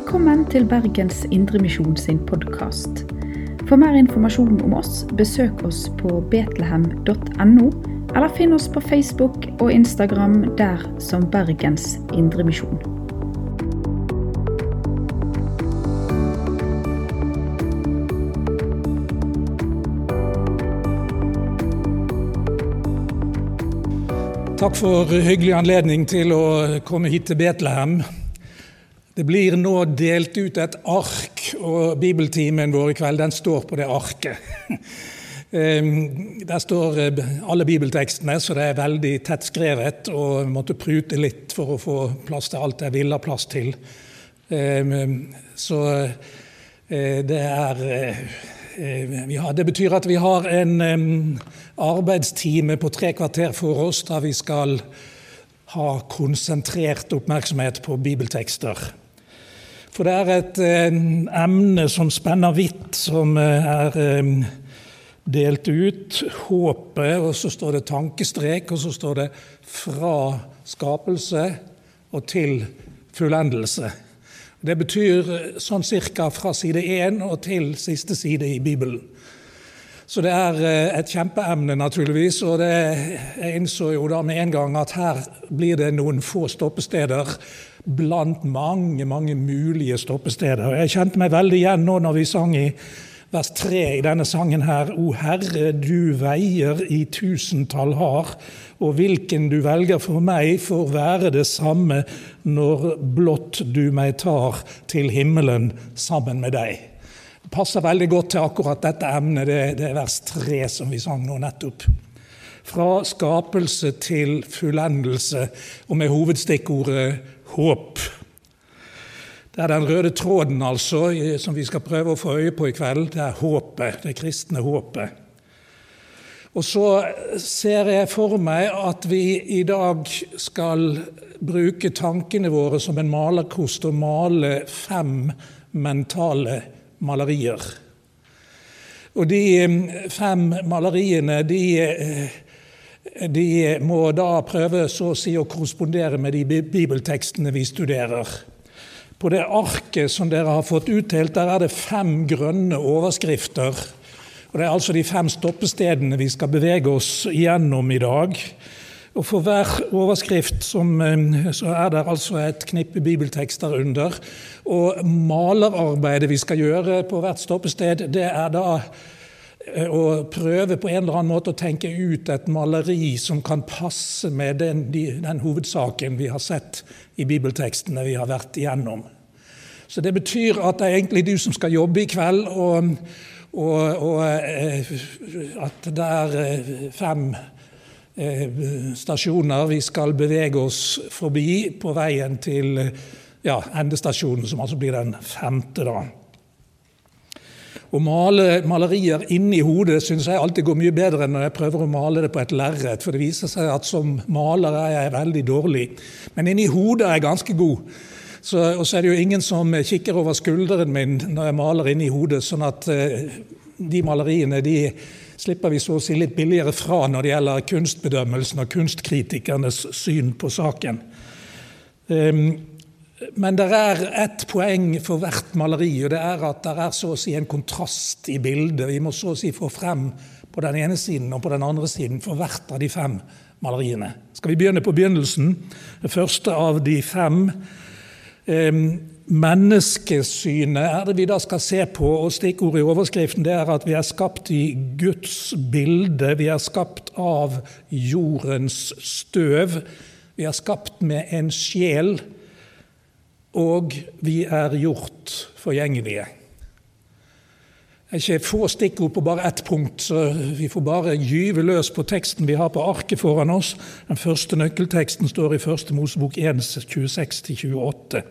Velkommen til Bergens Indremisjon sin podkast. For mer informasjon om oss, besøk oss på betlehem.no, eller finn oss på Facebook og Instagram der som Bergens Indremisjon. Takk for hyggelig anledning til å komme hit til Betlehem. Det blir nå delt ut et ark, og bibeltimen vår i kveld den står på det arket. Der står eh, alle bibeltekstene, så det er veldig tett skrevet. Og jeg måtte prute litt for å få plass til alt jeg ville ha plass til. Så eh, det er ja, Det betyr at vi har en arbeidstime på tre kvarter for oss, da vi skal ha konsentrert oppmerksomhet på bibeltekster. For det er et emne som spenner vidt, som er delt ut. Håpet, og så står det tankestrek, og så står det 'fra skapelse og til fullendelse'. Det betyr sånn cirka fra side 1 og til siste side i Bibelen. Så det er eh, et kjempeemne, naturligvis. Og det, jeg innså jo da med en gang at her blir det noen få stoppesteder blant mange, mange mulige stoppesteder. Jeg kjente meg veldig igjen nå når vi sang i vers 3 i denne sangen her. O Herre, du veier i tusentall har, og hvilken du velger for meg, får være det samme når blott du meg tar til himmelen sammen med deg Det passer veldig godt til akkurat dette emnet, det, det er vers 3 som vi sang nå nettopp. Fra skapelse til fullendelse, og med hovedstikkordet håp. Det er den røde tråden altså, som vi skal prøve å få øye på i kveld. Det er håpet, det kristne håpet. Og så ser jeg for meg at vi i dag skal bruke tankene våre som en malerkost og male fem mentale malerier. Og de fem maleriene de, eh, de må da prøve så å si å korrespondere med de bibeltekstene vi studerer. På det arket som dere har fått utdelt, der er det fem grønne overskrifter. Og Det er altså de fem stoppestedene vi skal bevege oss gjennom i dag. Og For hver overskrift som, eh, så er det altså et knippe bibeltekster under. Og malerarbeidet vi skal gjøre på hvert stoppested, det er da eh, å prøve på en eller annen måte å tenke ut et maleri som kan passe med den, den hovedsaken vi har sett i bibeltekstene vi har vært igjennom. Så det betyr at det er egentlig du som skal jobbe i kveld, og, og, og eh, at det er fem Eh, stasjoner vi skal bevege oss forbi på veien til ja, endestasjonen, som altså blir den femte. da. Å male malerier inni hodet syns jeg alltid går mye bedre enn når jeg prøver å male det på et lerret, for det viser seg at som maler er jeg veldig dårlig. Men inni hodet er jeg ganske god. Så, og så er det jo ingen som kikker over skulderen min når jeg maler inni hodet, sånn at eh, de maleriene de slipper vi så å si litt billigere fra når det gjelder kunstbedømmelsen og kunstkritikernes syn på saken. Ehm, men det er ett poeng for hvert maleri, og det er at det er så å si en kontrast i bildet. Vi må så å si få frem på den ene siden og på den andre siden for hvert av de fem maleriene. Skal vi begynne på begynnelsen? Det første av de fem. Ehm, Menneskesynet er det vi da skal se på, og stikkordet i overskriften det er at vi er skapt i Guds bilde. Vi er skapt av jordens støv. Vi er skapt med en sjel, og vi er gjort forgjengelige. Det er ikke få stikkord på bare ett punkt, så vi får bare gyve løs på teksten vi har på arket foran oss. Den første nøkkelteksten står i 1. Mosebok 1, 26-28.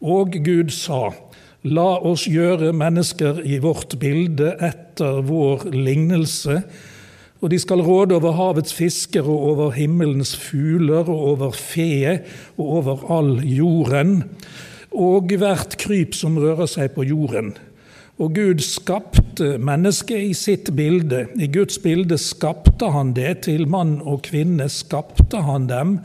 Og Gud sa, La oss gjøre mennesker i vårt bilde etter vår lignelse, og de skal råde over havets fisker og over himmelens fugler og over fe og over all jorden, og hvert kryp som rører seg på jorden. Og Gud skapte mennesket i sitt bilde. I Guds bilde skapte han det. Til mann og kvinne skapte han dem.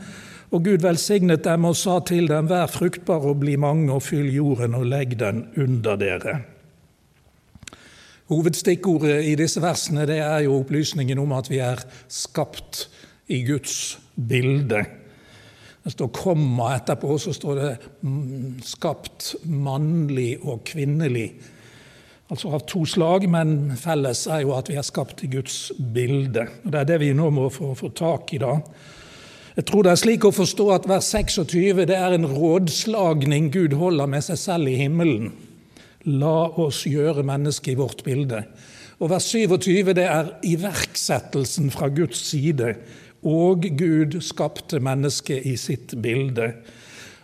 Og Gud velsignet dem og sa til dem, vær fruktbare og bli mange, og fyll jorden og legg den under dere. Hovedstikkordet i disse versene det er jo opplysningen om at vi er skapt i Guds bilde. Det står 'komma' etterpå, så står det 'skapt mannlig og kvinnelig'. Altså av to slag, men felles er jo at vi er skapt i Guds bilde. Og Det er det vi nå må få, få tak i. da. Jeg tror det er slik å forstå at vers 26 det er en rådslagning Gud holder med seg selv i himmelen. La oss gjøre mennesket i vårt bilde. Og vers 27 det er iverksettelsen fra Guds side. Og Gud skapte mennesket i sitt bilde.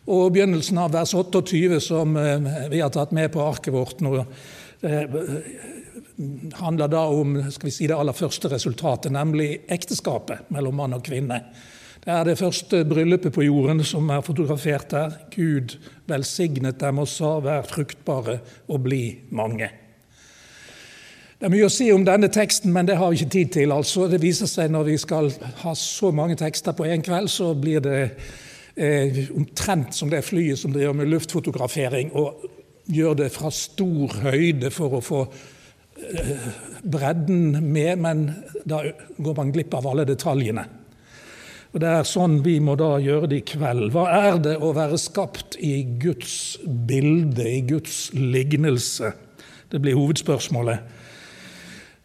Og begynnelsen av vers 28, som eh, vi har tatt med på arket vårt nå, eh, handler da om skal vi si, det aller første resultatet, nemlig ekteskapet mellom mann og kvinne. Det er det første bryllupet på jorden som er fotografert der. Gud velsignet dem og sa 'vær fruktbare og bli mange'. Det er mye å si om denne teksten, men det har vi ikke tid til. altså. Det viser seg Når vi skal ha så mange tekster på én kveld, så blir det eh, omtrent som det flyet som driver med luftfotografering, og gjør det fra stor høyde for å få eh, bredden med, men da går man glipp av alle detaljene. Og Det er sånn vi må da gjøre det i kveld. Hva er det å være skapt i Guds bilde, i Guds lignelse? Det blir hovedspørsmålet.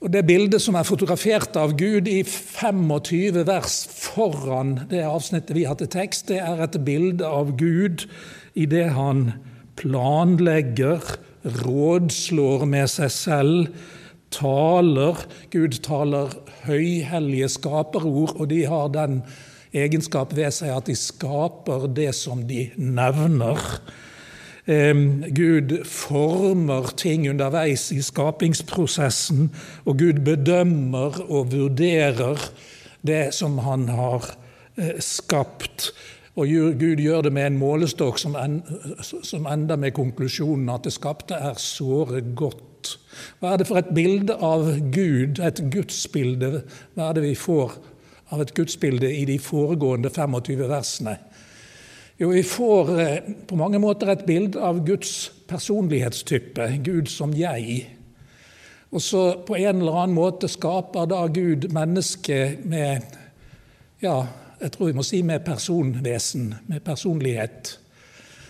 Og Det bildet som er fotografert av Gud i 25 vers foran det avsnittet vi har til tekst, det er et bilde av Gud i det han planlegger, rådslår med seg selv, taler. Gud taler høyhellige skaperord, og de har den egenskap ved seg at de skaper det som de nevner. Gud former ting underveis i skapingsprosessen, og Gud bedømmer og vurderer det som han har eh, skapt. Og Gud gjør det med en målestokk som, ender med konklusjonen at det skapte er såre godt. Hva er det for et bilde av Gud, et gudsbilde, hva er det vi får av et gudsbilde i de foregående 25 versene? Jo, vi får eh, på mange måter et bilde av Guds personlighetstype, Gud som jeg. Og så på en eller annen måte skaper da Gud mennesket med ja, jeg tror vi må si med personvesen, med personlighet.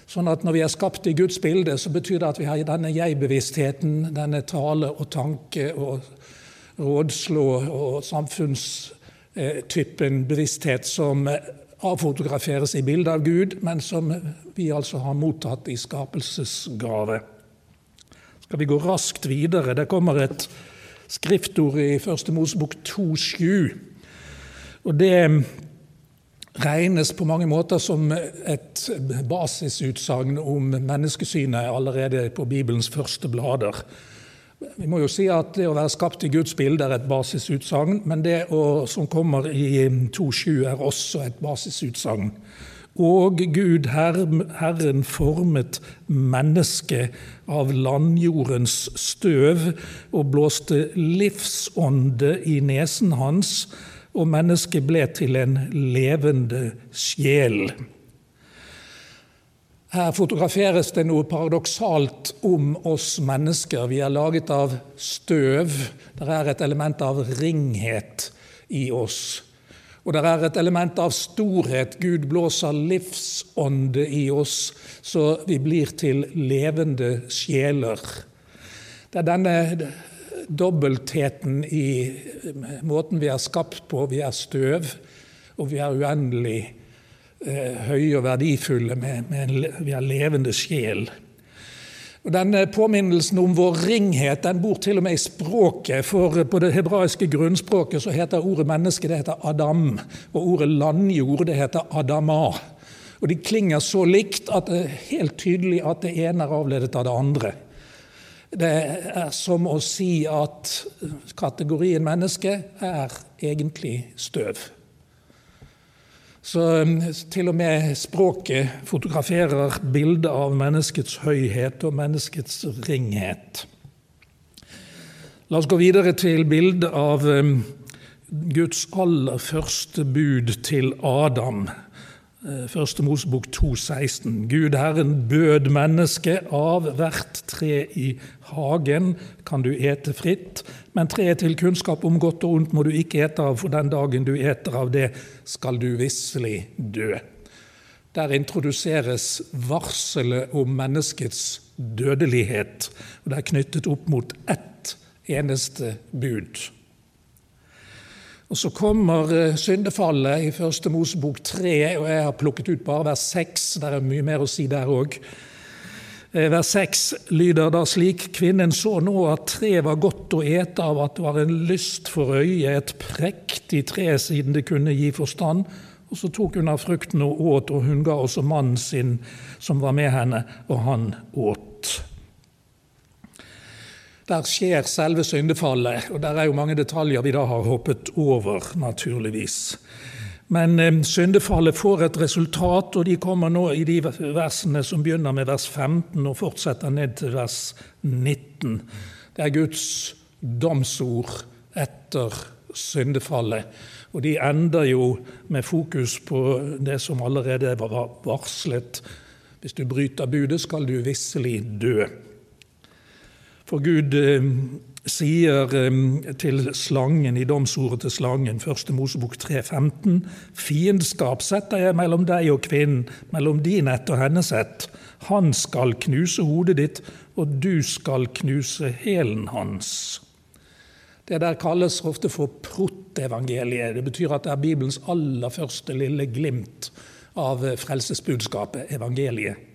Sånn at når vi er skapt i Guds bilde, så betyr det at vi har denne jeg-bevisstheten, denne tale og tanke og rådslå og samfunns typen bevissthet som eh, avfotograferes i bildet av Gud, men som vi altså har mottatt i skapelsesgave. Skal vi gå raskt videre? Det kommer et skriftord i Første Mosebok 2,7. Og det regnes på mange måter som et basisutsagn om menneskesynet allerede på Bibelens første blader. Vi må jo si at det å være skapt i Guds bilde er et basisutsagn, men det å, som kommer i 2.7, er også et basisutsagn. Og Gud, Herren, formet mennesket av landjordens støv og blåste livsånde i nesen hans, og mennesket ble til en levende sjel. Her fotograferes det noe paradoksalt om oss mennesker. Vi er laget av støv. Det er et element av ringhet i oss. Og det er et element av storhet. Gud blåser livsånde i oss, så vi blir til levende sjeler. Det er denne dobbeltheten i måten vi er skapt på. Vi er støv, og vi er uendelig høye og verdifulle med, med vi har levende sjel. Og Denne påminnelsen om vår ringhet den bor til og med i språket. For på det hebraiske grunnspråket så heter ordet menneske det heter Adam, og ordet landjord det heter Adama. Og De klinger så likt at det er helt tydelig at det ene er avledet av det andre. Det er som å si at kategorien menneske er egentlig støv. Så um, til og med språket fotograferer bildet av menneskets høyhet og menneskets ringhet. La oss gå videre til bildet av um, Guds aller første bud til Adam. Eh, Første Mosebok 2,16. Gud Herren bød mennesket av hvert tre i hagen kan du ete fritt, men treet til kunnskap om godt og ondt må du ikke ete av, for den dagen du eter av det, skal du visselig dø. Der introduseres varselet om menneskets dødelighet, og det er knyttet opp mot ett eneste bud. Og Så kommer eh, syndefallet i Første Mosebok 3, og jeg har plukket ut bare vers 6. Det er mye mer å si der òg. Eh, vers 6 lyder da slik.: Kvinnen så nå at tre var godt å ete av, at det var en lyst for øyet, et prektig tre siden det kunne gi forstand. Og så tok hun av frukten og åt, og hun ga også mannen sin som var med henne, og han åt. Der skjer selve syndefallet, og der er jo mange detaljer vi da har hoppet over, naturligvis. Men eh, syndefallet får et resultat, og de kommer nå i de versene som begynner med vers 15 og fortsetter ned til vers 19. Det er Guds domsord etter syndefallet. Og de ender jo med fokus på det som allerede var varslet. Hvis du bryter budet, skal du visselig dø. For Gud eh, sier eh, til slangen i domsordet til slangen, 1. Mosebok 3,15.: Fiendskap setter jeg mellom deg og kvinnen, mellom din ett og hennes ett. Han skal knuse hodet ditt, og du skal knuse hælen hans. Det der kalles ofte for protevangeliet. Det betyr at det er Bibelens aller første lille glimt av frelsesbudskapet, evangeliet.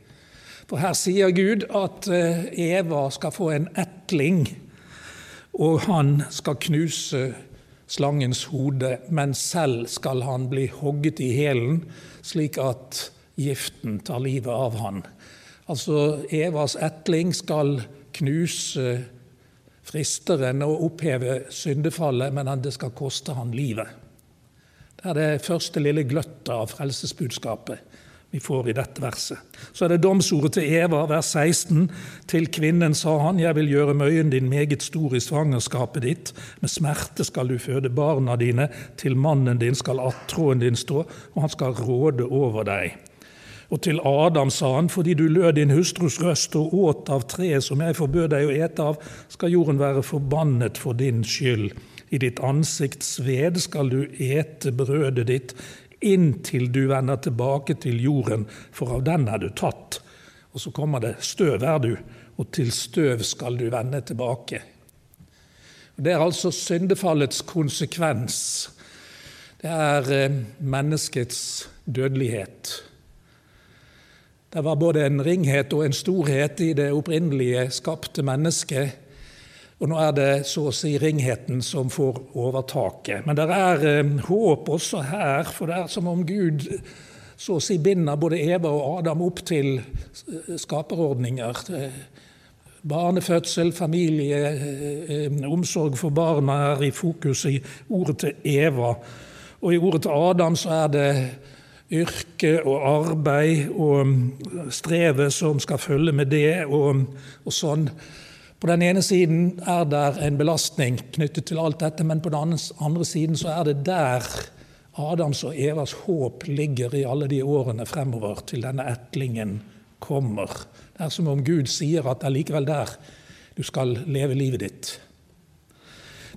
For her sier Gud at eh, Eva skal få en etling, og han skal knuse slangens hode, men selv skal han bli hogget i hælen, slik at giften tar livet av han. Altså Evas etling skal knuse fristeren og oppheve syndefallet, men det skal koste han livet. Det er det første lille gløttet av frelsesbudskapet vi får i dette verset. Så er det domsordet til Eva, vers 16. Til kvinnen sa han, jeg vil gjøre møyen din meget stor i svangerskapet ditt. Med smerte skal du føde barna dine, til mannen din skal attråden din stå, og han skal råde over deg. Og til Adam sa han, fordi du lød din hustrus røst og åt av treet som jeg forbød deg å ete av, skal jorden være forbannet for din skyld. I ditt ansikts sved skal du ete brødet ditt inntil du vender tilbake til jorden, for av den er du tatt. Og så kommer det støv er du, og til støv skal du vende tilbake. Det er altså syndefallets konsekvens. Det er eh, menneskets dødelighet. Det var både en ringhet og en storhet i det opprinnelige skapte mennesket. Og nå er det så å si ringheten som får overtaket. Men det er eh, håp også her, for det er som om Gud så å si binder både Eva og Adam opp til eh, skaperordninger. Barnefødsel, familie, eh, omsorg for barna er i fokus i ordet til Eva. Og i ordet til Adam så er det yrke og arbeid og mm, strevet som skal følge med det, og, og sånn. På den ene siden er det en belastning knyttet til alt dette, men på den andre siden så er det der Adams og Evas håp ligger i alle de årene fremover til denne etlingen kommer. Det er som om Gud sier at det er likevel der du skal leve livet ditt.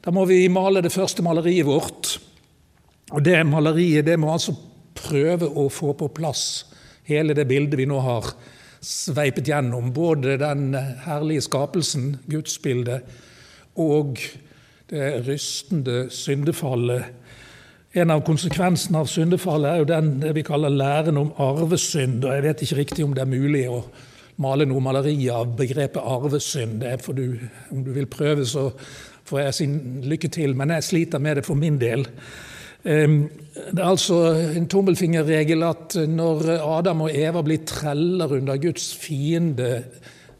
Da må vi male det første maleriet vårt. Og det maleriet det må altså prøve å få på plass hele det bildet vi nå har sveipet gjennom både den herlige skapelsen, gudsbildet, og det rystende syndefallet. En av konsekvensene av syndefallet er jo den vi kaller læren om arvesynd. og Jeg vet ikke riktig om det er mulig å male noe maleri av begrepet arvesynd. Det for du, om du vil prøve, så får jeg si lykke til, men jeg sliter med det for min del. Det er altså en tommelfingerregel at når Adam og Eva blir treller under Guds fiende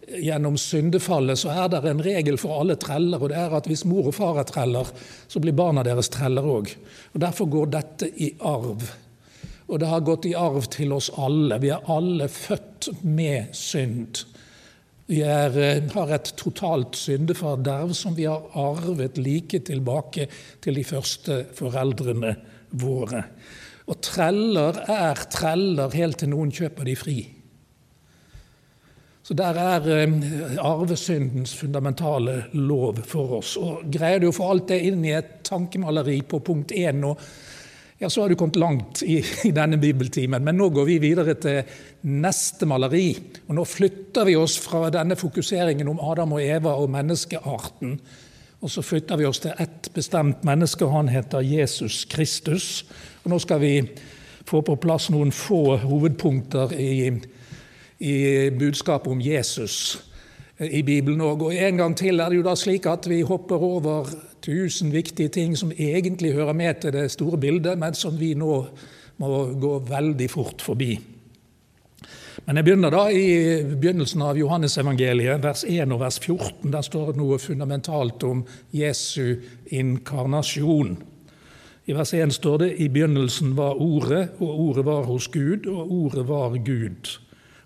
gjennom syndefallet, så er det en regel for alle treller, og det er at hvis mor og far er treller, så blir barna deres treller òg. Derfor går dette i arv. Og det har gått i arv til oss alle. Vi er alle født med synd. Vi er, eh, har et totalt syndeforderv som vi har arvet like tilbake til de første foreldrene våre. Og treller er treller helt til noen kjøper de fri. Så der er eh, arvesyndens fundamentale lov for oss. Og Greier du å få alt det inn i et tankemaleri på punkt én nå, ja, så har du kommet langt i, i, denne bibeltimen. Men nå går vi videre til neste maleri. Og nå flytter vi oss fra denne fokuseringen om Adam og Eva og menneskearten. Og så flytter vi oss til ett bestemt menneske, og han heter Jesus Kristus. Og nå skal vi få på plass noen få hovedpunkter i, i budskapet om Jesus i Bibelen òg. Og en gang til er det jo da slik at vi hopper over tusen viktige ting som egentlig hører med til det store bildet, men som vi nå må gå veldig fort forbi. Men jeg begynner da i begynnelsen av Johannesevangeliet, vers 1 og vers 14. Der står det noe fundamentalt om Jesu inkarnasjon. I vers 1 står det i begynnelsen var Ordet, og Ordet var hos Gud, og Ordet var Gud.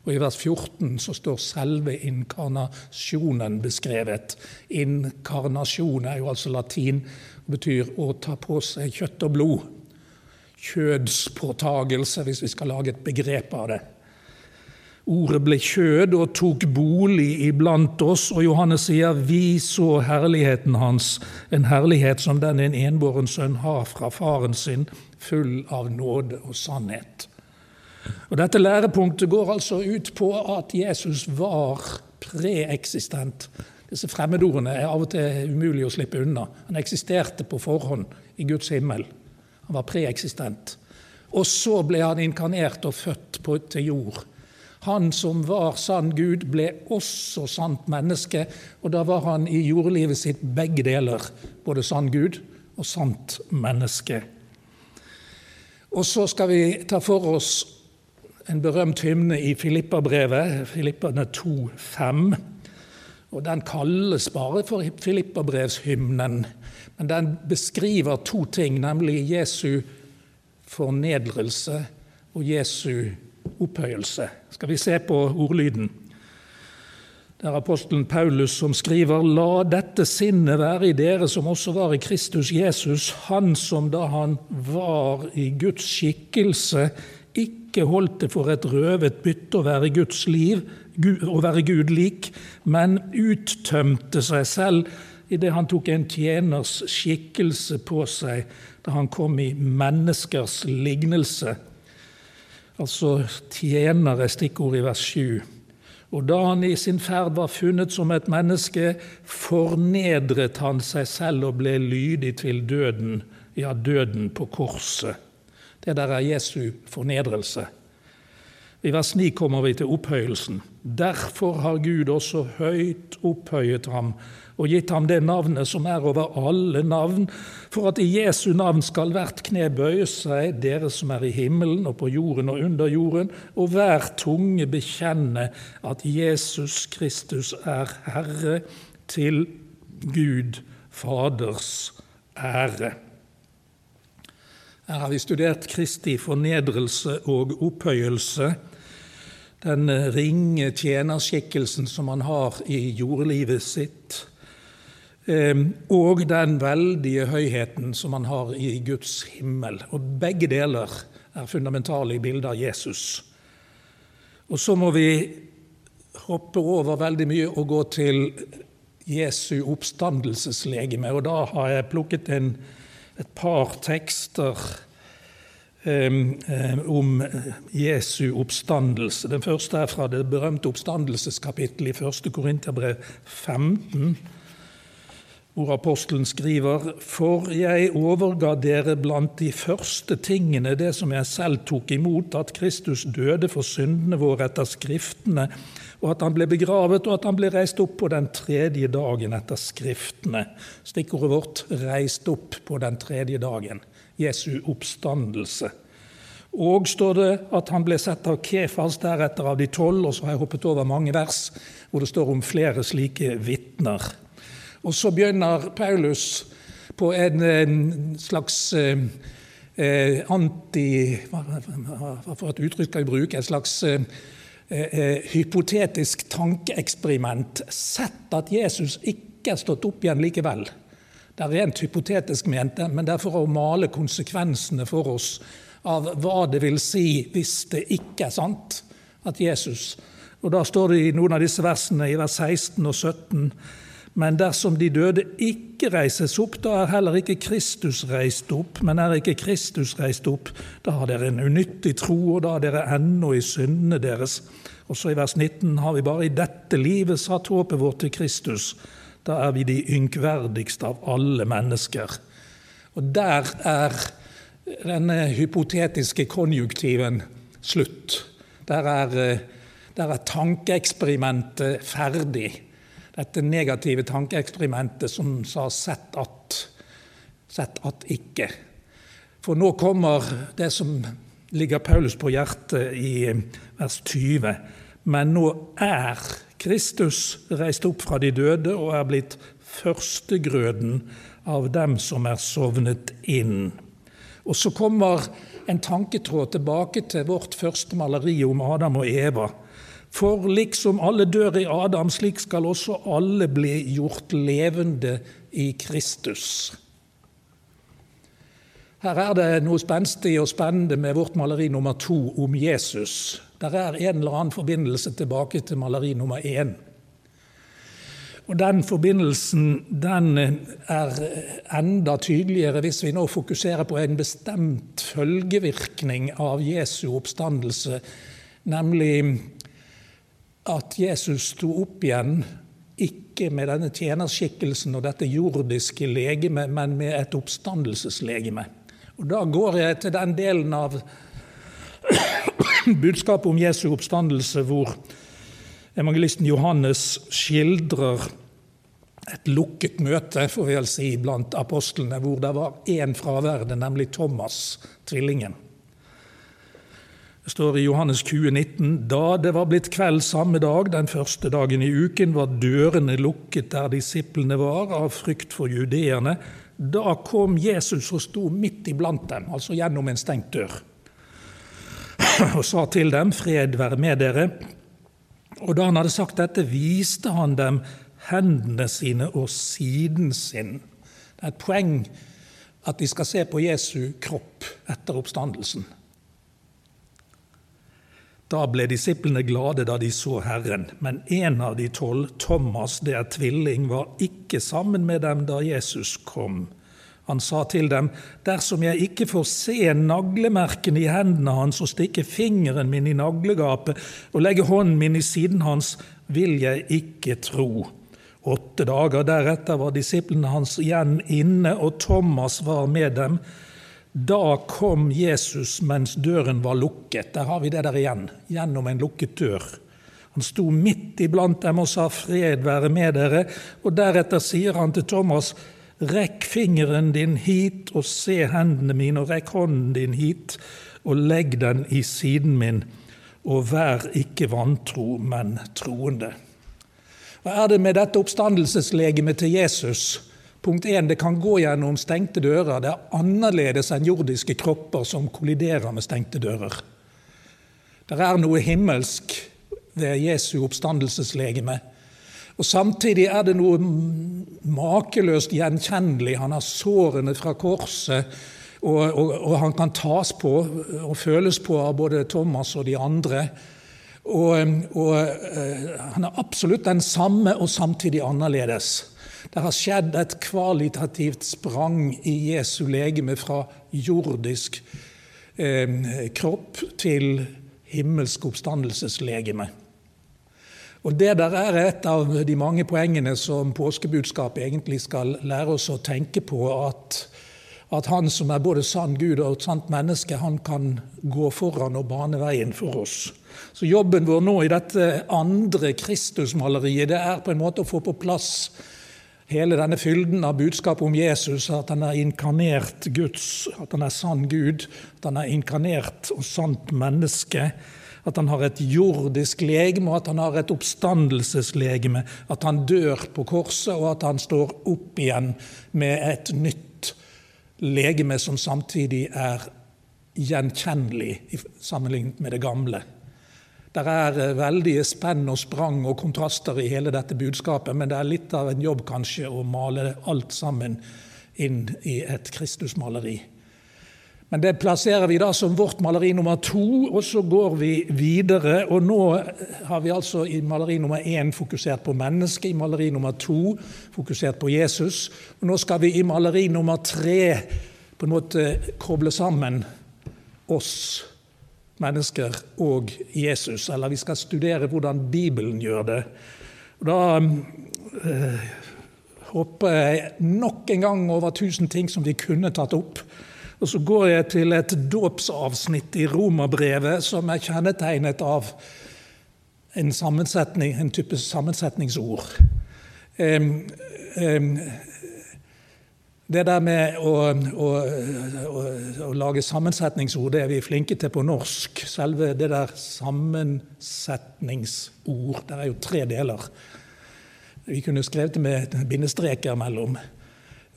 Og I vers 14 så står selve inkarnasjonen beskrevet. Inkarnasjon er jo altså latin og betyr å ta på seg kjøtt og blod. Kjødspåtagelse, hvis vi skal lage et begrep av det. Ordet ble kjød og tok bolig iblant oss, og Johannes sier vi så herligheten hans, en herlighet som den en enbåren sønn har fra faren sin, full av nåde og sannhet. Og Dette lærepunktet går altså ut på at Jesus var preeksistent. Disse fremmedordene er av og til umulig å slippe unna. Han eksisterte på forhånd i Guds himmel. Han var preeksistent. Og så ble han inkarnert og født på, til jord. Han som var sann Gud, ble også sant menneske, og da var han i jordlivet sitt begge deler, både sann Gud og sant menneske. Og så skal vi ta for oss en berømt hymne i Filippabrevet, Filippane 2,5. Og Den kalles bare for Filippabrevshymnen, men den beskriver to ting, nemlig Jesu fornedrelse og Jesu opphøyelse. Skal vi se på ordlyden? Det er apostelen Paulus som skriver:" La dette sinnet være i dere som også var i Kristus Jesus, han som da han var i Guds skikkelse, ikke holdt det for et røvet bytte å være Guds liv, å være Gud lik, men uttømte seg selv idet han tok en tjeners skikkelse på seg da han kom i menneskers lignelse. Altså tjenere, stikkord i vers 7. Og da han i sin ferd var funnet som et menneske, fornedret han seg selv og ble lydig til døden, ja, døden på korset. Det der er Jesu fornedrelse. I vers 9 kommer vi til opphøyelsen. Derfor har Gud også høyt opphøyet ham og gitt ham det navnet som er over alle navn, for at i Jesu navn skal hvert kne bøye seg, dere som er i himmelen og på jorden og under jorden, og hver tunge bekjenne at Jesus Kristus er Herre, til Gud Faders ære. Her har vi studert Kristi fornedrelse og opphøyelse. Den ringe tjenerskikkelsen som han har i jordlivet sitt. Ehm, og den veldige høyheten som han har i Guds himmel. Og begge deler er fundamentale i bildet av Jesus. Og så må vi hoppe over veldig mye og gå til Jesu oppstandelseslegeme. Og da har jeg plukket en et par tekster om Jesu oppstandelse. Den første er fra det berømte oppstandelseskapittelet i 1. Korinterbrev 15 hvor apostelen skriver:" For jeg overga dere blant de første tingene det som jeg selv tok imot, at Kristus døde for syndene våre etter Skriftene, og at han ble begravet, og at han ble reist opp på den tredje dagen etter Skriftene. Stikkordet vårt 'reist opp på den tredje dagen'. Jesu oppstandelse. Og står det at han ble sett av Kefas, deretter av de tolv, og så har jeg hoppet over mange vers hvor det står om flere slike vitner. Og så begynner Paulus på en, slags eh, eh anti... Hva for et uttrykk skal vi bruke? En slags eh, hypotetisk tankeeksperiment. Sett at Jesus ikke er stått opp igjen likevel. Det er rent hypotetisk ment, men det er for å male konsekvensene for oss av hva det vil si hvis det ikke er sant at Jesus Og da står det i noen av disse versene i vers 16 og 17 men dersom de døde ikke reises opp, da er heller ikke Kristus reist opp. Men er ikke Kristus reist opp, da har dere en unyttig tro, og da er dere ennå i syndene deres. Og så i vers 19 har vi bare i dette livet satt håpet vårt til Kristus. Da er vi de ynkverdigste av alle mennesker. Og der er denne hypotetiske konjunktiven slutt. Der er, der er tankeeksperimentet ferdig dette negative tankeeksperimentet som sa 'sett at', 'sett at ikke'. For nå kommer det som ligger Paulus på hjertet i vers 20. Men nå er Kristus reist opp fra de døde og er blitt førstegrøden av dem som er sovnet inn. Og så kommer en tanketråd tilbake til vårt første maleri om Adam og Eva. For liksom alle dør i Adam, slik skal også alle bli gjort levende i Kristus. Her er det noe spenstig og spennende med vårt maleri nummer to om Jesus. Der er en eller annen forbindelse tilbake til maleri nummer én. Og Den forbindelsen den er enda tydeligere hvis vi nå fokuserer på en bestemt følgevirkning av Jesu oppstandelse, nemlig at Jesus sto opp igjen, ikke med denne tjenerskikkelsen og dette jordiske legeme, men med et oppstandelseslegeme. Og Da går jeg til den delen av budskapet om Jesu oppstandelse hvor evangelisten Johannes skildrer et lukket møte får vi vel si, blant apostlene, hvor det var én fraværende, nemlig Thomas, tvillingen. Står i Johannes 20, 19, Da det var blitt kveld samme dag, den første dagen i uken, var dørene lukket der disiplene var, av frykt for judeerne. Da kom Jesus og sto midt iblant dem, altså gjennom en stengt dør, og sa til dem, Fred være med dere. Og da han hadde sagt dette, viste han dem hendene sine og siden sin. Det er et poeng at de skal se på Jesu kropp etter oppstandelsen. Da ble disiplene glade da de så Herren, men en av de tolv, Thomas, det er tvilling, var ikke sammen med dem da Jesus kom. Han sa til dem, dersom jeg ikke får se naglemerkene i hendene hans og stikke fingeren min i naglegapet og legge hånden min i siden hans, vil jeg ikke tro. Åtte dager deretter var disiplene hans igjen inne, og Thomas var med dem. Da kom Jesus mens døren var lukket. Der har vi det der igjen. Gjennom en lukket dør. Han sto midt iblant dem og sa 'Fred være med dere', og deretter sier han til Thomas' Rekk fingeren din hit og se hendene mine, og rekk hånden din hit og legg den i siden min, og vær ikke vantro, men troende. Hva er det med dette oppstandelseslegemet til Jesus Punkt 1. Det kan gå gjennom stengte dører. Det er annerledes enn jordiske kropper som kolliderer med stengte dører. Det er noe himmelsk ved Jesu oppstandelseslegeme. Og Samtidig er det noe makeløst gjenkjennelig. Han har sårene fra korset, og, og, og, han kan tas på og føles på av både Thomas og de andre. Og, og uh, han er absolutt den samme og samtidig annerledes. Det har skjedd et kvalitativt sprang i Jesu legeme fra jordisk eh, kropp til himmelsk oppstandelseslegeme. Og Det der er et av de mange poengene som påskebudskapet egentlig skal lære oss å tenke på. At, at han som er både sann Gud og et sant menneske, han kan gå foran og bane veien for oss. Så jobben vår nå i dette andre Kristusmaleriet det er på en måte å få på plass hele denne fylden av budskap om Jesus, at han er inkarnert Guds, at han er sann Gud, at han er inkarnert og sant menneske, at han har et jordisk legeme, og at han har et oppstandelseslegeme, at han dør på korset, og at han står opp igjen med et nytt legeme som samtidig er gjenkjennelig sammenlignet med det gamle. Det er eh, veldige spenn og sprang og kontraster i hele dette budskapet, men det er litt av en jobb kanskje å male alt sammen inn i et Kristusmaleri. Men det plasserer vi da som vårt maleri nummer to, og så går vi videre. Og nå har vi altså i maleri nummer én fokusert på mennesket, i maleri nummer to fokusert på Jesus. Og nå skal vi i maleri nummer tre på en måte koble sammen oss mennesker og Jesus. Eller vi skal studere hvordan Bibelen gjør det. Da eh, hopper jeg nok en gang over tusen ting som vi kunne tatt opp. Og så går jeg til et dåpsavsnitt i Romerbrevet som er kjennetegnet av en, en type sammensetningsord. Um, um, det der med å, å, å, å, lage sammensetningsord, det er vi flinke til på norsk. Selve det der sammensetningsord Det er jo tre deler. Vi kunne skrevet det med bindestreker mellom.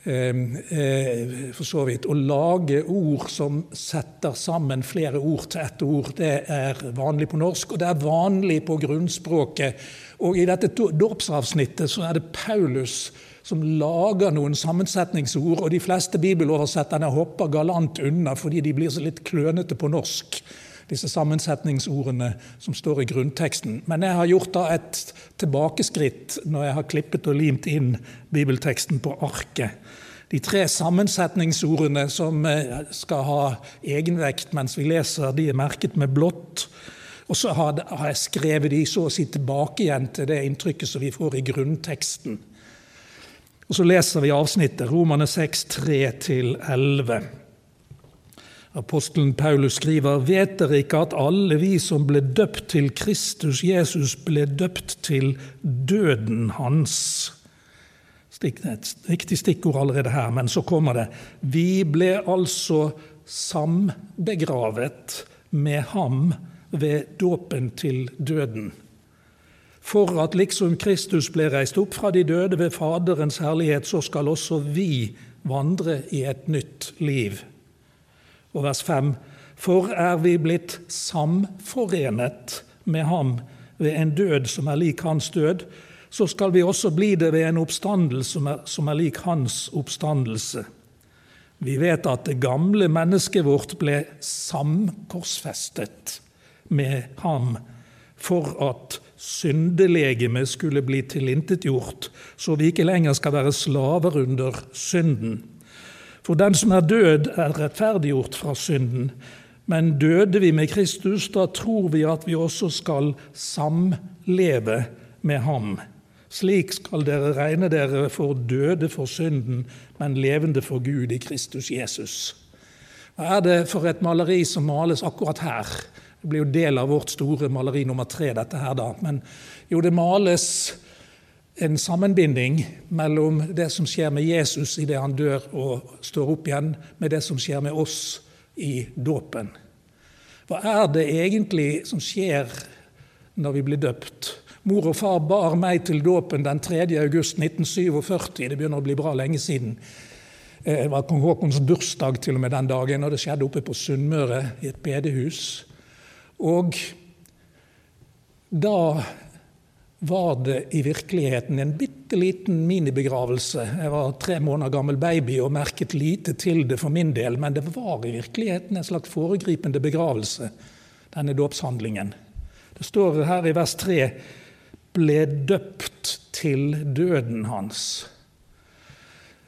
Ehm, eh, for så vidt. Å lage ord som setter sammen flere ord til ett ord, det er vanlig på norsk, og det er vanlig på grunnspråket. Og i dette dåpsavsnittet så er det Paulus som lager noen sammensetningsord, og de fleste bibeloversetterne hopper galant unna fordi de blir så litt klønete på norsk disse sammensetningsordene som står i grunnteksten. Men jeg har gjort da et tilbakeskritt når jeg har klippet og limt inn bibelteksten på arket. De tre sammensetningsordene som eh, skal ha egenvekt mens vi leser, de er merket med blått. Og så har jeg skrevet de så å si tilbake igjen til det inntrykket som vi får i grunnteksten. Og så leser vi avsnittet, Romane 6, 3-11. Apostelen Paulus skriver, vet dere ikke at alle vi som ble døpt til Kristus Jesus, ble døpt til døden hans? Et riktig stikkord allerede her, men så kommer det. Vi ble altså sambegravet med ham ved dåpen til døden. For at liksom Kristus ble reist opp fra de døde ved Faderens herlighet, så skal også vi vandre i et nytt liv. Og vers 5.: For er vi blitt samforenet med ham ved en død som er lik hans død, så skal vi også bli det ved en oppstandelse som er, som er lik hans oppstandelse. Vi vet at det gamle mennesket vårt ble samkorsfestet med ham for at syndelegemet skulle bli tilintetgjort, så vi ikke lenger skal være slaver under synden. For den som er død, er rettferdiggjort fra synden. Men døde vi med Kristus, da tror vi at vi også skal samleve med ham. Slik skal dere regne dere for døde for synden, men levende for Gud i Kristus Jesus. Hva er det for et maleri som males akkurat her? Det blir jo del av vårt store maleri nummer tre, dette her, da. Men jo, det males en sammenbinding mellom det som skjer med Jesus idet han dør og står opp igjen, med det som skjer med oss i dåpen. Hva er det egentlig som skjer når vi blir døpt? Mor og far bar meg til dåpen den 3. august 1947. Det begynner å bli bra lenge siden. Eh, det var kong Haakons bursdag til og med den dagen, og det skjedde oppe på Sunnmøre, i et bedehus. Og da var det i virkeligheten en bitte liten minibegravelse. Jeg var tre måneder gammel baby og merket lite til det for min del, men det var i virkeligheten en slags foregripende begravelse, denne dåpshandlingen. Det står her i vers 3 ble døpt til døden hans.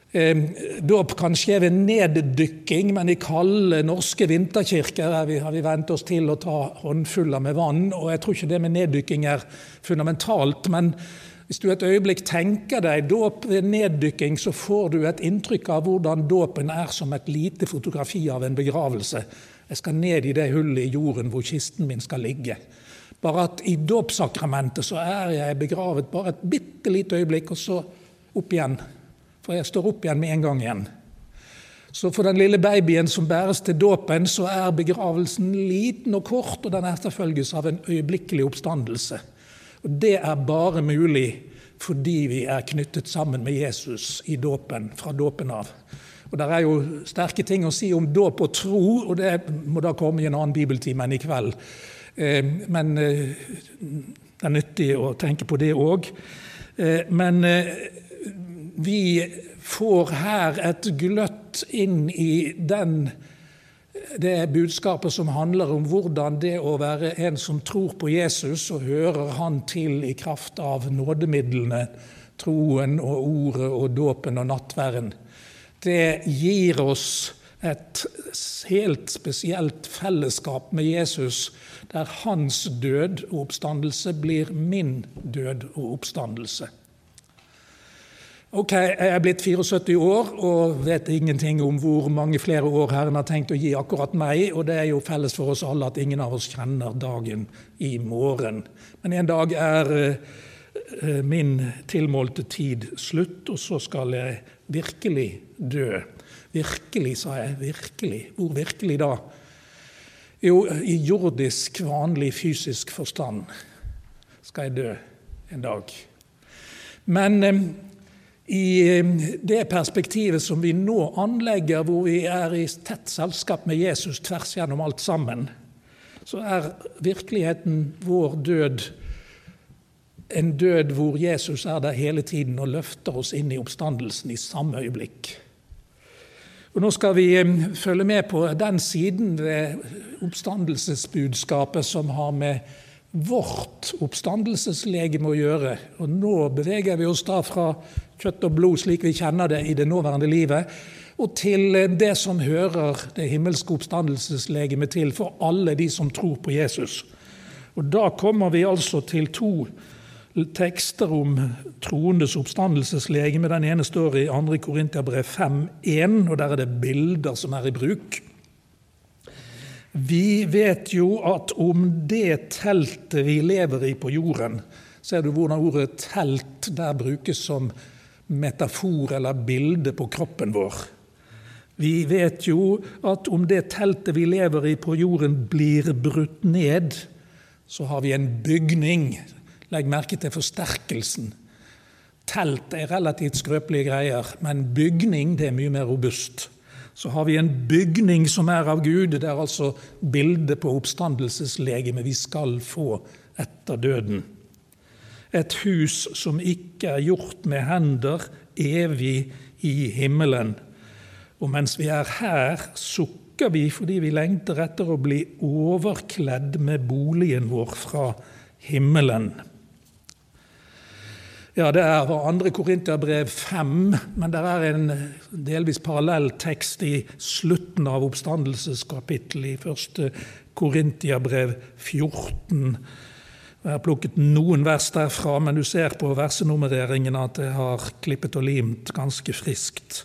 Dåp kan skje ved neddykking, men i kalde norske vinterkirker har vi, vi vent oss til å ta håndfuller med vann. og Jeg tror ikke det med neddykking er fundamentalt. Men hvis du et øyeblikk tenker deg dåp ved neddykking, så får du et inntrykk av hvordan dåpen er som et lite fotografi av en begravelse. Jeg skal ned i det hullet i jorden hvor kisten min skal ligge. Bare at i dåpssakramentet så er jeg begravet bare et bitte lite øyeblikk, og så opp igjen for jeg står opp igjen med en gang igjen. Så for den lille babyen som bæres til dåpen, så er begravelsen liten og kort, og den etterfølges av en øyeblikkelig oppstandelse. Og Det er bare mulig fordi vi er knyttet sammen med Jesus i dåpen, fra dåpen av. Og Det er jo sterke ting å si om dåp og tro, og det må da komme i en annen bibeltime enn i kveld. Eh, men eh, det er nyttig å tenke på det òg. Eh, men vi får her et gløtt inn i den det budskapet som handler om hvordan det å være en som tror på Jesus og hører Han til i kraft av nådemidlene, troen og ordet og dåpen og nattverden, det gir oss et helt spesielt fellesskap med Jesus, der hans død og oppstandelse blir min død og oppstandelse. Ok, Jeg er blitt 74 år og vet ingenting om hvor mange flere år Herren har tenkt å gi akkurat meg, og det er jo felles for oss alle at ingen av oss kjenner dagen i morgen. Men en dag er eh, min tilmålte tid slutt, og så skal jeg virkelig dø. Virkelig, sa jeg. Virkelig. Hvor virkelig da? Jo, i jordisk, vanlig fysisk forstand skal jeg dø en dag. Men eh, i eh, det perspektivet som vi nå anlegger, hvor vi er i tett selskap med Jesus tvers gjennom alt sammen, så er virkeligheten vår død en død hvor Jesus er der hele tiden og løfter oss inn i oppstandelsen i samme øyeblikk. Og Nå skal vi eh, følge med på den siden ved oppstandelsesbudskapet som har med vårt oppstandelseslegeme å gjøre. Og Nå beveger vi oss da fra kjøtt og blod slik vi kjenner det i det nåværende livet, og til det som hører det himmelske oppstandelseslegemet til for alle de som tror på Jesus. Og Da kommer vi altså til to tekster om troendes oppstandelseslegeme. Den ene står i 2. Korintiabrev 5.1, og der er det bilder som er i bruk. Vi vet jo at om det teltet vi lever i på jorden Ser du hvordan ordet 'telt' der brukes som metafor eller bilde på kroppen vår? Vi vet jo at om det teltet vi lever i på jorden, blir brutt ned, så har vi en bygning Legg merke til forsterkelsen. Telt er relativt skrøpelige greier, men bygning det er mye mer robust. Så har vi en bygning som er av Gud. Det er altså bildet på oppstandelseslegemet vi skal få etter døden. Et hus som ikke er gjort med hender, evig i himmelen. Og mens vi er her, sukker vi fordi vi lengter etter å bli overkledd med boligen vår fra himmelen. Ja, Det er fra 2. Korinterbrev 5, men det er en delvis parallell tekst i slutten av oppstandelseskapittelet i 1. Korintiabrev 14. Jeg har plukket noen vers derfra, men du ser på versenummereringen at jeg har klippet og limt ganske friskt.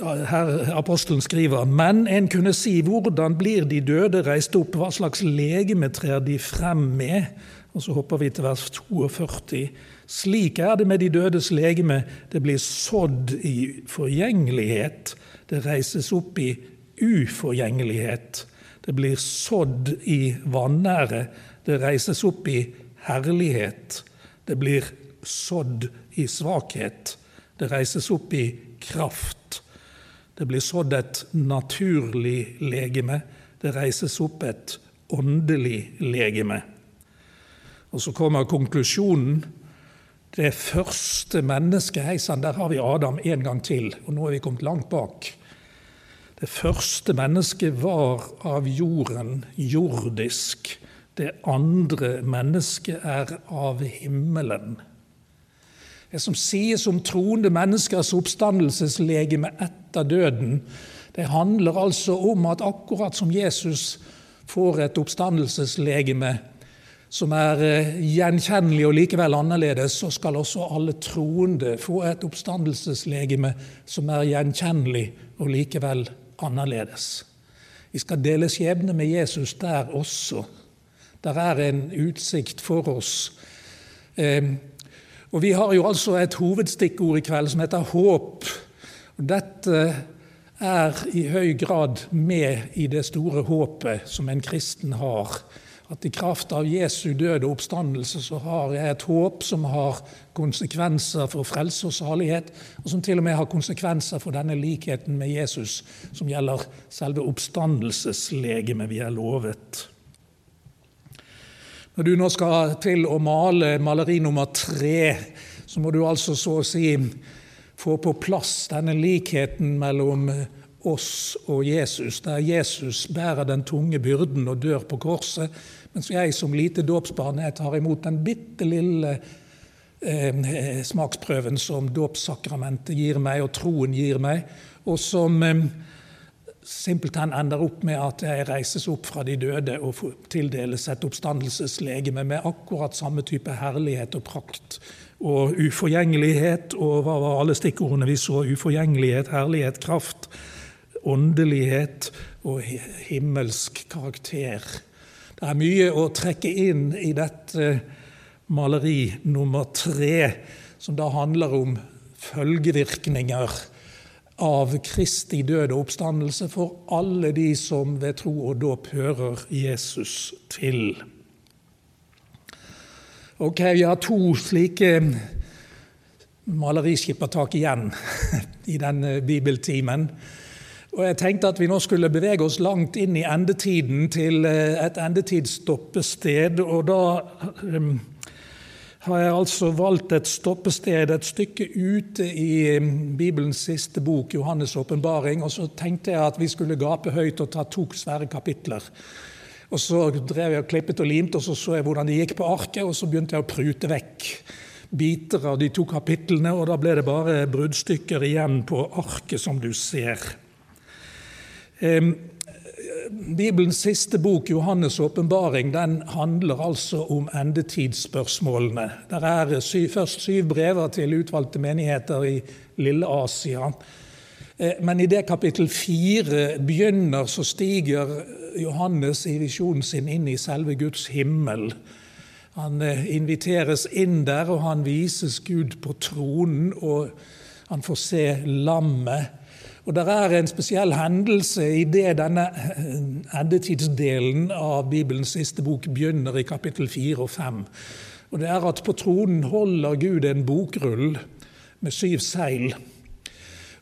Her Apostelen skriver men en kunne si hvordan blir de døde reist opp, hva slags legeme trer de frem med? Og så hopper vi til vers 42. Slik er det med de dødes legeme. Det blir sådd i forgjengelighet. Det reises opp i uforgjengelighet. Det blir sådd i vanære. Det reises opp i herlighet. Det blir sådd i svakhet. Det reises opp i kraft. Det blir sådd et naturlig legeme. Det reises opp et åndelig legeme. Og så kommer konklusjonen. Det første mennesket Hei sann, der har vi Adam en gang til, og nå er vi kommet langt bak. Det første mennesket var av jorden, jordisk. Det andre mennesket er av himmelen. Det som sies om troende menneskers oppstandelseslegeme etter døden, det handler altså om at akkurat som Jesus får et oppstandelseslegeme som er eh, gjenkjennelig og likevel annerledes, så skal også alle troende få et oppstandelseslegeme som er gjenkjennelig og likevel annerledes. Vi skal dele skjebne med Jesus der også. Der er en utsikt for oss. Ehm, og Vi har jo altså et hovedstikkord i kveld som heter håp. Dette er i høy grad med i det store håpet som en kristen har at i kraft av Jesu død og oppstandelse så har jeg et håp som har konsekvenser for frelse og salighet, og som til og med har konsekvenser for denne likheten med Jesus, som gjelder selve oppstandelseslegemet vi er lovet. Når du nå skal til å male maleri nummer tre, så må du altså så å si få på plass denne likheten mellom oss og Jesus, der Jesus bærer den tunge byrden og dør på korset, mens jeg som lite dåpsbarn tar imot den bitte lille eh, smaksprøven som dåpssakramentet gir meg, og troen gir meg, og som eh, simpelthen ender opp med at jeg reises opp fra de døde og tildeles et oppstandelseslegeme med akkurat samme type herlighet og prakt og uforgjengelighet. Og hva var alle stikkordene vi så? Uforgjengelighet, herlighet, kraft, åndelighet og himmelsk karakter. Det er mye å trekke inn i dette maleri nummer tre, som da handler om følgevirkninger av Kristi død og oppstandelse for alle de som ved tro og dåp hører Jesus til. Ok, Vi har to slike maleriskippertak igjen i denne bibeltimen. Og jeg tenkte at vi nå skulle bevege oss langt inn i endetiden, til eh, et endetidsstoppested. Og da um, har jeg altså valgt et stoppested et stykke ute i um, Bibelens siste bok, Johannes' åpenbaring. Og så tenkte jeg at vi skulle gape høyt og ta to svære kapitler. Og Så drev jeg og klippet og limte, og så så jeg hvordan det gikk på arket, og så begynte jeg å prute vekk biter av de to kapitlene, og da ble det bare bruddstykker igjen på arket, som du ser. Bibelens siste bok, Johannes' åpenbaring, den handler altså om endetidsspørsmålene. Det er syv, først syv brever til utvalgte menigheter i Lille Asia. Eh, men i det kapittel fire begynner, så stiger Johannes i visjonen sin inn i selve Guds himmel. Han eh, inviteres inn der, og han vises Gud på tronen, og han får se lammet og Det er en spesiell hendelse i det denne endetidsdelen av Bibelens siste bok begynner i kapittel 4 og 5. Og Det er at på tronen holder Gud en bokrull med syv seil.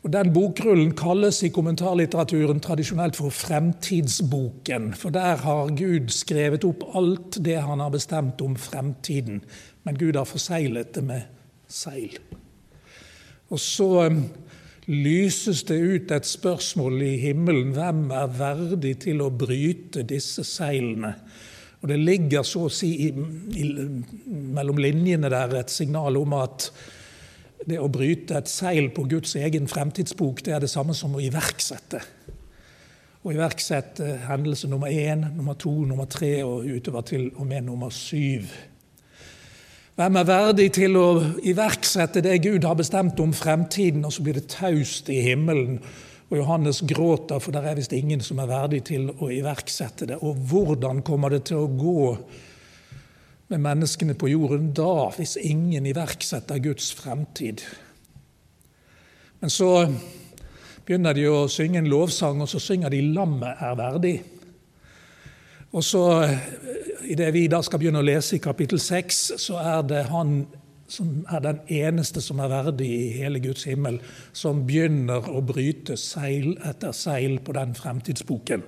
Og Den bokrullen kalles i kommentarlitteraturen tradisjonelt for Fremtidsboken. For der har Gud skrevet opp alt det han har bestemt om fremtiden. Men Gud har forseglet det med seil. Og så lyses det ut et spørsmål i himmelen hvem er verdig til å bryte disse seilene. Og Det ligger så å si i, i, mellom linjene der et signal om at det å bryte et seil på Guds egen fremtidsbok det er det samme som å iverksette. Å iverksette hendelse nummer én, nummer to, nummer tre og utover til og med nummer syv. Hvem er verdig til å iverksette det Gud har bestemt om fremtiden? Og så blir det taust i himmelen. Og Johannes gråter, for det er visst ingen som er verdig til å iverksette det. Og hvordan kommer det til å gå med menneskene på jorden da, hvis ingen iverksetter Guds fremtid? Men så begynner de å synge en lovsang, og så synger de 'Lammet er verdig'. Og så Idet vi da skal begynne å lese i kapittel 6, så er det han som er den eneste som er verdig i hele Guds himmel, som begynner å bryte seil etter seil på den fremtidsboken.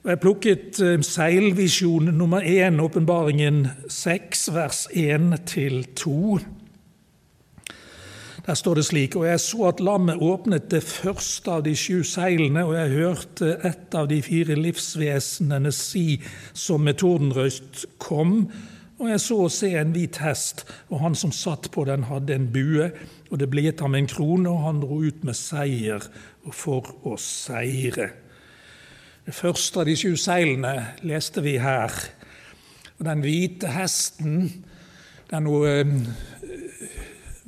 Og Jeg plukket eh, seilvisjon nummer én, åpenbaringen 6, vers 1 til 2. Der står det slik.: Og jeg så at lammet åpnet det første av de sju seilene, og jeg hørte et av de fire livsvesenene si som med tordenrøyst kom. Og jeg så å se en hvit hest, og han som satt på den, hadde en bue, og det ble gitt ham en krone, og han dro ut med seier for å seire. Det første av de sju seilene leste vi her. Og den hvite hesten det er noe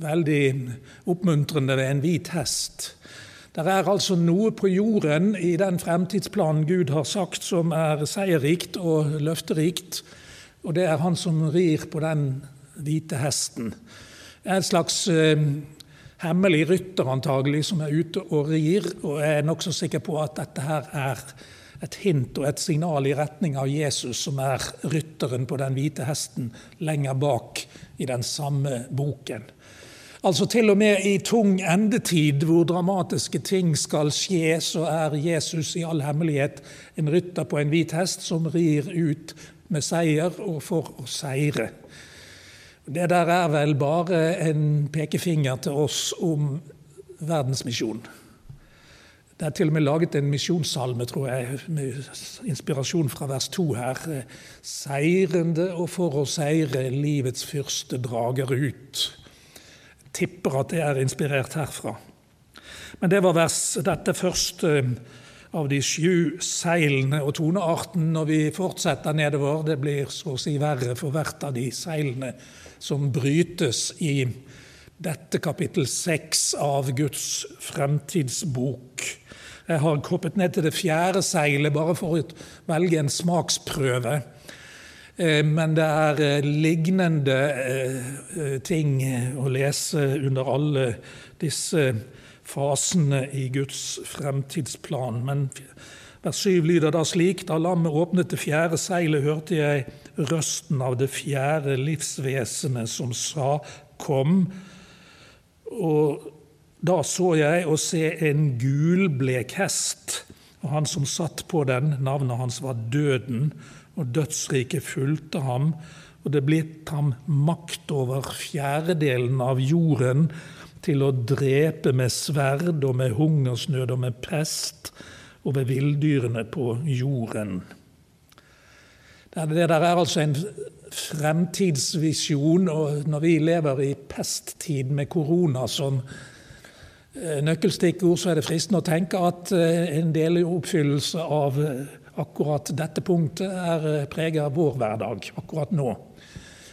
veldig oppmuntrende ved en hvit hest. Det er altså noe på jorden i den fremtidsplanen Gud har sagt, som er seierrikt og løfterikt, og det er han som rir på den hvite hesten. Det er en slags eh, hemmelig rytter antagelig som er ute og rir, og jeg er nokså sikker på at dette her er et hint og et signal i retning av Jesus, som er rytteren på den hvite hesten lenger bak i den samme boken. Altså Til og med i tung endetid, hvor dramatiske ting skal skje, så er Jesus i all hemmelighet en rytter på en hvit hest som rir ut med seier og for å seire. Det der er vel bare en pekefinger til oss om verdensmisjon. Det er til og med laget en misjonssalme, tror jeg, med inspirasjon fra vers 2 her. Seirende og for å seire livets fyrste drager ut. Tipper at det er inspirert herfra. Men det var vers, dette første av de sju seilene og tonearten når vi fortsetter nedover. Det blir så å si verre for hvert av de seilene som brytes i dette kapittel seks av Guds fremtidsbok. Jeg har hoppet ned til det fjerde seilet bare for å velge en smaksprøve. Eh, men det er eh, lignende eh, ting å lese under alle disse fasene i Guds fremtidsplan. Men vers 7 lyder da slik.: Da lammet åpnet det fjerde seilet, hørte jeg røsten av det fjerde livsvesenet som sa, Kom. Og da så jeg å se en gulblek hest, og han som satt på den, navnet hans var Døden, og dødsriket fulgte ham, og det ble gitt ham makt over fjerdedelen av jorden, til å drepe med sverd og med hungersnød og med pest og ved villdyrene på jorden. Det der er altså en fremtidsvisjon, og når vi lever i pesttid med korona som Eh, nøkkelstikkord, så er det fristende å tenke at eh, en del oppfyllelse av eh, akkurat dette punktet er preget av vår hverdag akkurat nå.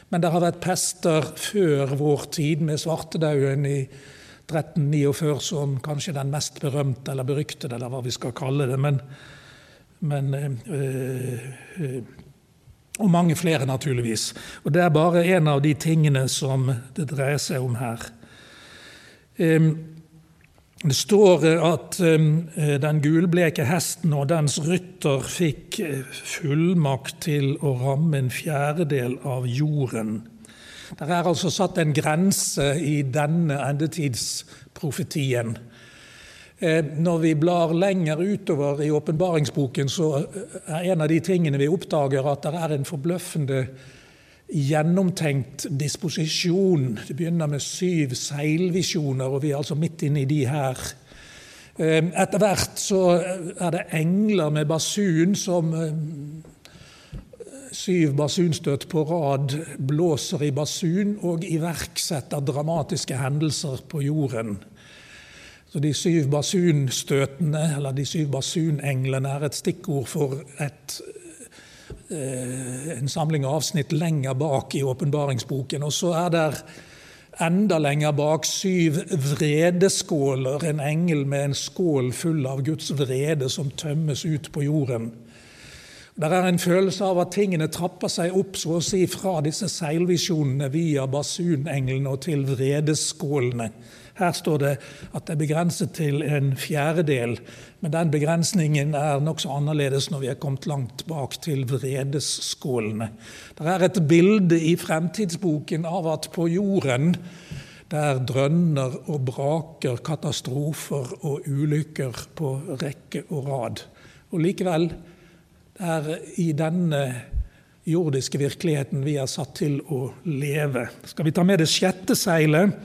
Men det har vært pester før vår tid, med svartedauden i 1349 som kanskje den mest berømte eller beryktede, eller hva vi skal kalle det. Men, men øh, øh, Og mange flere, naturligvis. Og det er bare en av de tingene som det dreier seg om her. Um, det står at eh, den gulbleke hesten og dens rytter fikk eh, fullmakt til å ramme en fjerdedel av jorden. Det er altså satt en grense i denne endetidsprofetien. Eh, når vi blar lenger utover i åpenbaringsboken, så er en av de tingene vi oppdager, at det er en forbløffende gjennomtenkt disposisjon. Det begynner med syv seilvisjoner, og vi er altså midt inne i de her. Eh, etter hvert så er det engler med basun som eh, syv basunstøt på rad blåser i basun og iverksetter dramatiske hendelser på jorden. Så De syv basunstøtene, eller de syv basunenglene, er et stikkord for et en samling avsnitt lenger bak i åpenbaringsboken. Og så er det enda lenger bak syv vredeskåler, en engel med en skål full av Guds vrede som tømmes ut på jorden. Det er en følelse av at tingene trapper seg opp så å si fra disse seilvisjonene via basunenglene og til vredeskålene. Her står det at det er begrenset til en fjerdedel, men den begrensningen er nokså annerledes når vi er kommet langt bak til vredesskålene. Det er et bilde i fremtidsboken av at på jorden der drønner og braker katastrofer og ulykker på rekke og rad. Og likevel, det er i denne jordiske virkeligheten vi er satt til å leve. Skal vi ta med det sjette seilet?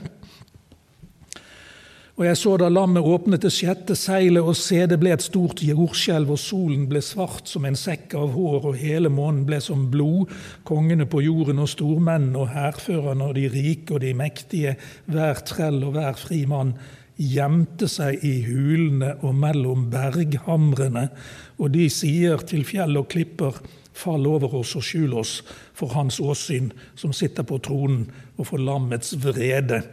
Og jeg så da lammet åpnet det sjette seilet, og se det ble et stort jordskjelv, og solen ble svart som en sekk av hår, og hele månen ble som blod. Kongene på jorden og stormennene og hærførerne og de rike og de mektige, hver trell og hver fri mann, gjemte seg i hulene og mellom berghamrene, og de sier til fjell og klipper, fall over oss og skjul oss for hans åsyn, som sitter på tronen, og for lammets vrede.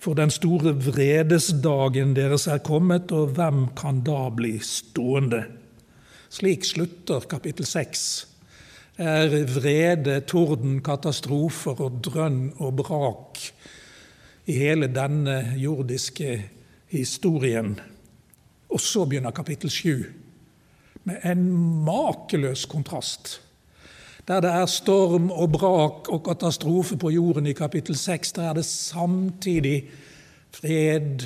For den store vredesdagen deres er kommet, og hvem kan da bli stående? Slik slutter kapittel seks. Er vrede, torden, katastrofer og drønn og brak i hele denne jordiske historien. Og så begynner kapittel sju, med en makeløs kontrast. Der det er storm og brak og katastrofe på jorden i kapittel 6, der er det samtidig fred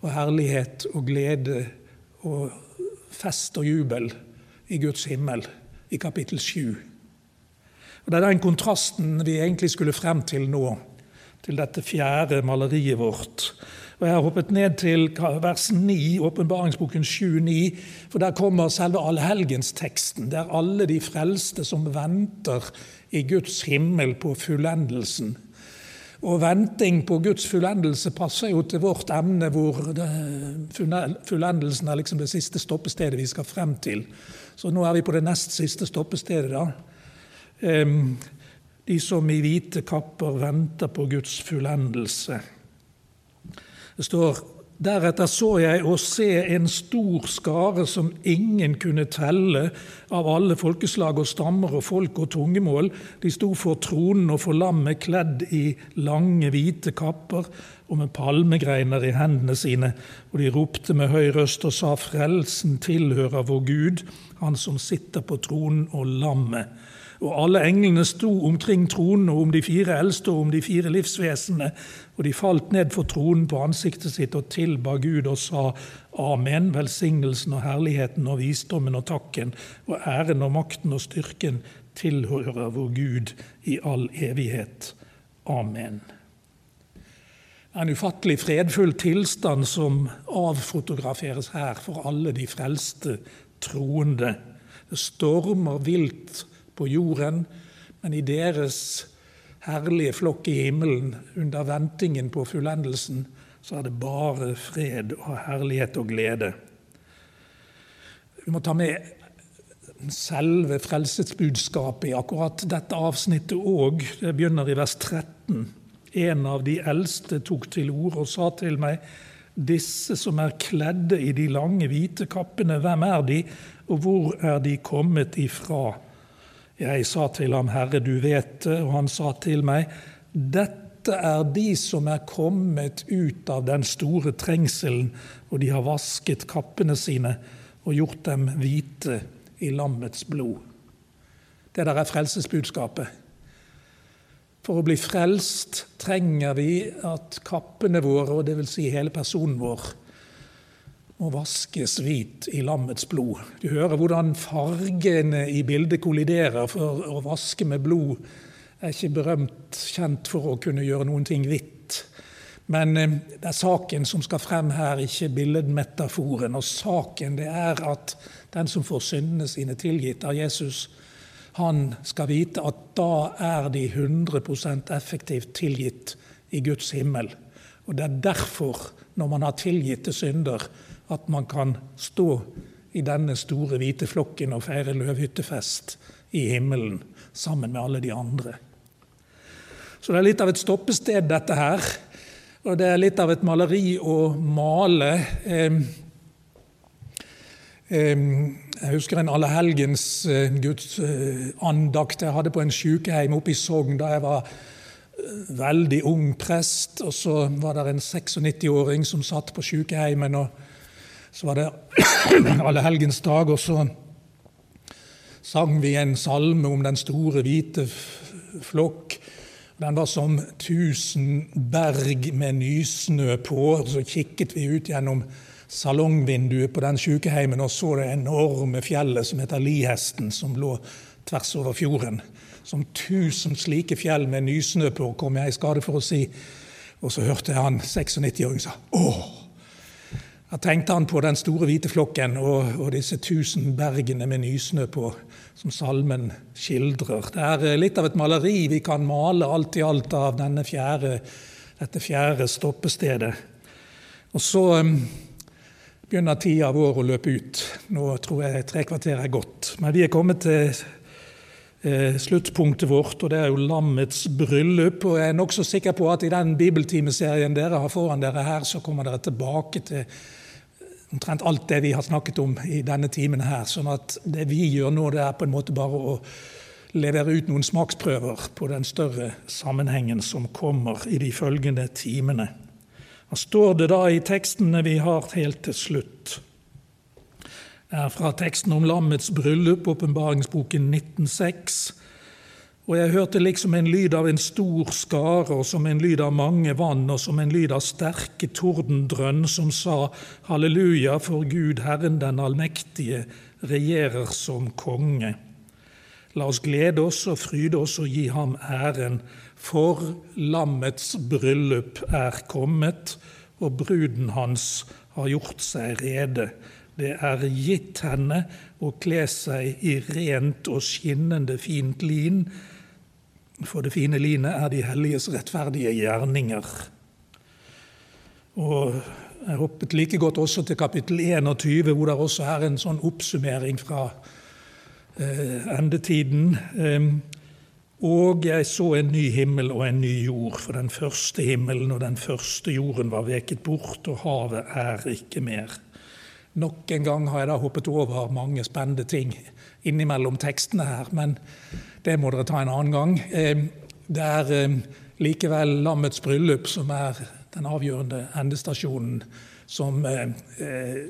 og herlighet og glede og fest og jubel i Guds himmel i kapittel 7. Og Det er den kontrasten vi egentlig skulle frem til nå. til dette fjerde maleriet vårt. Og Jeg har hoppet ned til vers 9, åpenbaringsboken 7-9, for der kommer selve allhelgensteksten. Det er alle de frelste som venter i Guds himmel på fullendelsen. Og venting på Guds fullendelse passer jo til vårt emne, hvor fullendelsen er liksom det siste stoppestedet vi skal frem til. Så nå er vi på det nest siste stoppestedet, da. De som i hvite kapper venter på Guds fullendelse. Det står Deretter så jeg å se en stor skare som ingen kunne telle, av alle folkeslag og stammer og folk og tungemål. De sto for tronen og for lammet, kledd i lange, hvite kapper og med palmegreiner i hendene sine. Og de ropte med høy røst og sa:" Frelsen tilhører vår Gud, Han som sitter på tronen og lammet. Og alle englene sto omkring tronen og om de fire eldste og om de fire livsvesenene, og de falt ned for tronen på ansiktet sitt og tilba Gud og sa Amen, velsignelsen og herligheten og visdommen og takken og æren og makten og styrken tilhører vår Gud i all evighet. Amen. En ufattelig fredfull tilstand som avfotograferes her for alle de frelste troende. Det stormer vilt på jorden, men i deres herlige flokk i himmelen, under ventingen på fullendelsen, så er det bare fred og herlighet og glede. Vi må ta med selve frelsesbudskapet i akkurat dette avsnittet òg. Det begynner i vers 13. En av de eldste tok til orde og sa til meg:" Disse som er kledde i de lange, hvite kappene, hvem er de, og hvor er de kommet ifra? Jeg sa til ham, Herre, du vet det, og han sa til meg, dette er de som er kommet ut av den store trengselen, og de har vasket kappene sine og gjort dem hvite i lammets blod. Det der er frelsesbudskapet. For å bli frelst trenger vi at kappene våre, og dvs. Si hele personen vår, må vaskes hvit i lammets blod. Du hører hvordan fargene i bildet kolliderer, for å vaske med blod er ikke berømt kjent for å kunne gjøre noen ting hvitt. Men eh, det er saken som skal frem her, ikke billedmetaforen. Og saken det er at den som får syndene sine tilgitt av Jesus, han skal vite at da er de 100% effektivt tilgitt i Guds himmel. Og det er derfor, når man har tilgitte synder, at man kan stå i denne store, hvite flokken og feire løvhyttefest i himmelen sammen med alle de andre. Så det er litt av et stoppested, dette her. Og det er litt av et maleri å male. Jeg husker en allehelgens eh, gudsandakt jeg hadde på en sykehjem oppe i Sogn da jeg var eh, veldig ung prest. Og så var det en 96-åring som satt på sykehjemmet. og så var det allehelgensdag, og så sang vi en salme om den store, hvite flokk. Den var som tusen berg med nysnø på. og Så kikket vi ut gjennom salongvinduet på den sykeheimen og så det enorme fjellet som heter Lihesten, som lå tvers over fjorden. Som tusen slike fjell med nysnø på, kom jeg i skade for å si. Og så hørte jeg han 96-åringen sa 'Åh!' Da tenkte han på den store hvite flokken og, og disse tusen bergene med nysnø på, som salmen skildrer. Det er eh, litt av et maleri vi kan male alt i alt av fjerde, dette fjerde stoppestedet. Og så um, begynner tida vår å løpe ut. Nå tror jeg tre kvarter er gått. Men vi er kommet til eh, sluttpunktet vårt, og det er jo lammets bryllup. Og jeg er nokså sikker på at i den bibeltimeserien dere har foran dere her, så kommer dere tilbake til omtrent alt det vi har snakket om i denne timen her. sånn at det vi gjør nå, det er på en måte bare å levere ut noen smaksprøver på den større sammenhengen som kommer i de følgende timene. Hva står det da i tekstene vi har helt til slutt? Er fra teksten om lammets bryllup, åpenbaringsboken 1906. Og jeg hørte liksom en lyd av en stor skare, og som en lyd av mange vann, og som en lyd av sterke tordendrønn, som sa Halleluja, for Gud Herren den allmektige regjerer som konge. La oss glede oss og fryde oss og gi ham æren, for lammets bryllup er kommet, og bruden hans har gjort seg rede. Det er gitt henne å kle seg i rent og skinnende fint lin, for det fine linet er de helliges rettferdige gjerninger. Og jeg hoppet like godt også til kapittel 21, hvor det også er en sånn oppsummering fra eh, endetiden. Og jeg så en ny himmel og en ny jord, for den første himmelen og den første jorden var veket bort, og havet er ikke mer. Nok en gang har jeg da hoppet over mange spennende ting innimellom tekstene her, men det må dere ta en annen gang. Eh, det er eh, likevel lammets bryllup som er den avgjørende endestasjonen som eh,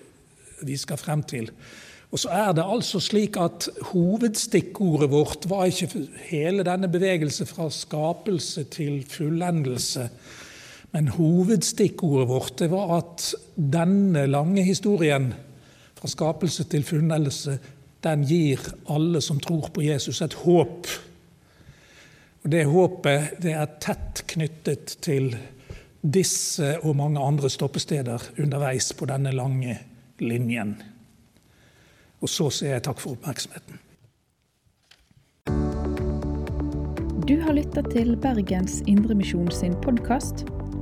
vi skal frem til. Og så er det altså slik at Hovedstikkordet vårt var ikke hele denne bevegelse fra skapelse til fullendelse. Men hovedstikkordet vårt det var at denne lange historien, fra skapelse til funnelse, den gir alle som tror på Jesus, et håp. Og Det håpet det er tett knyttet til disse og mange andre stoppesteder underveis på denne lange linjen. Og så sier jeg takk for oppmerksomheten. Du har lytta til Bergens Indremisjon sin podkast.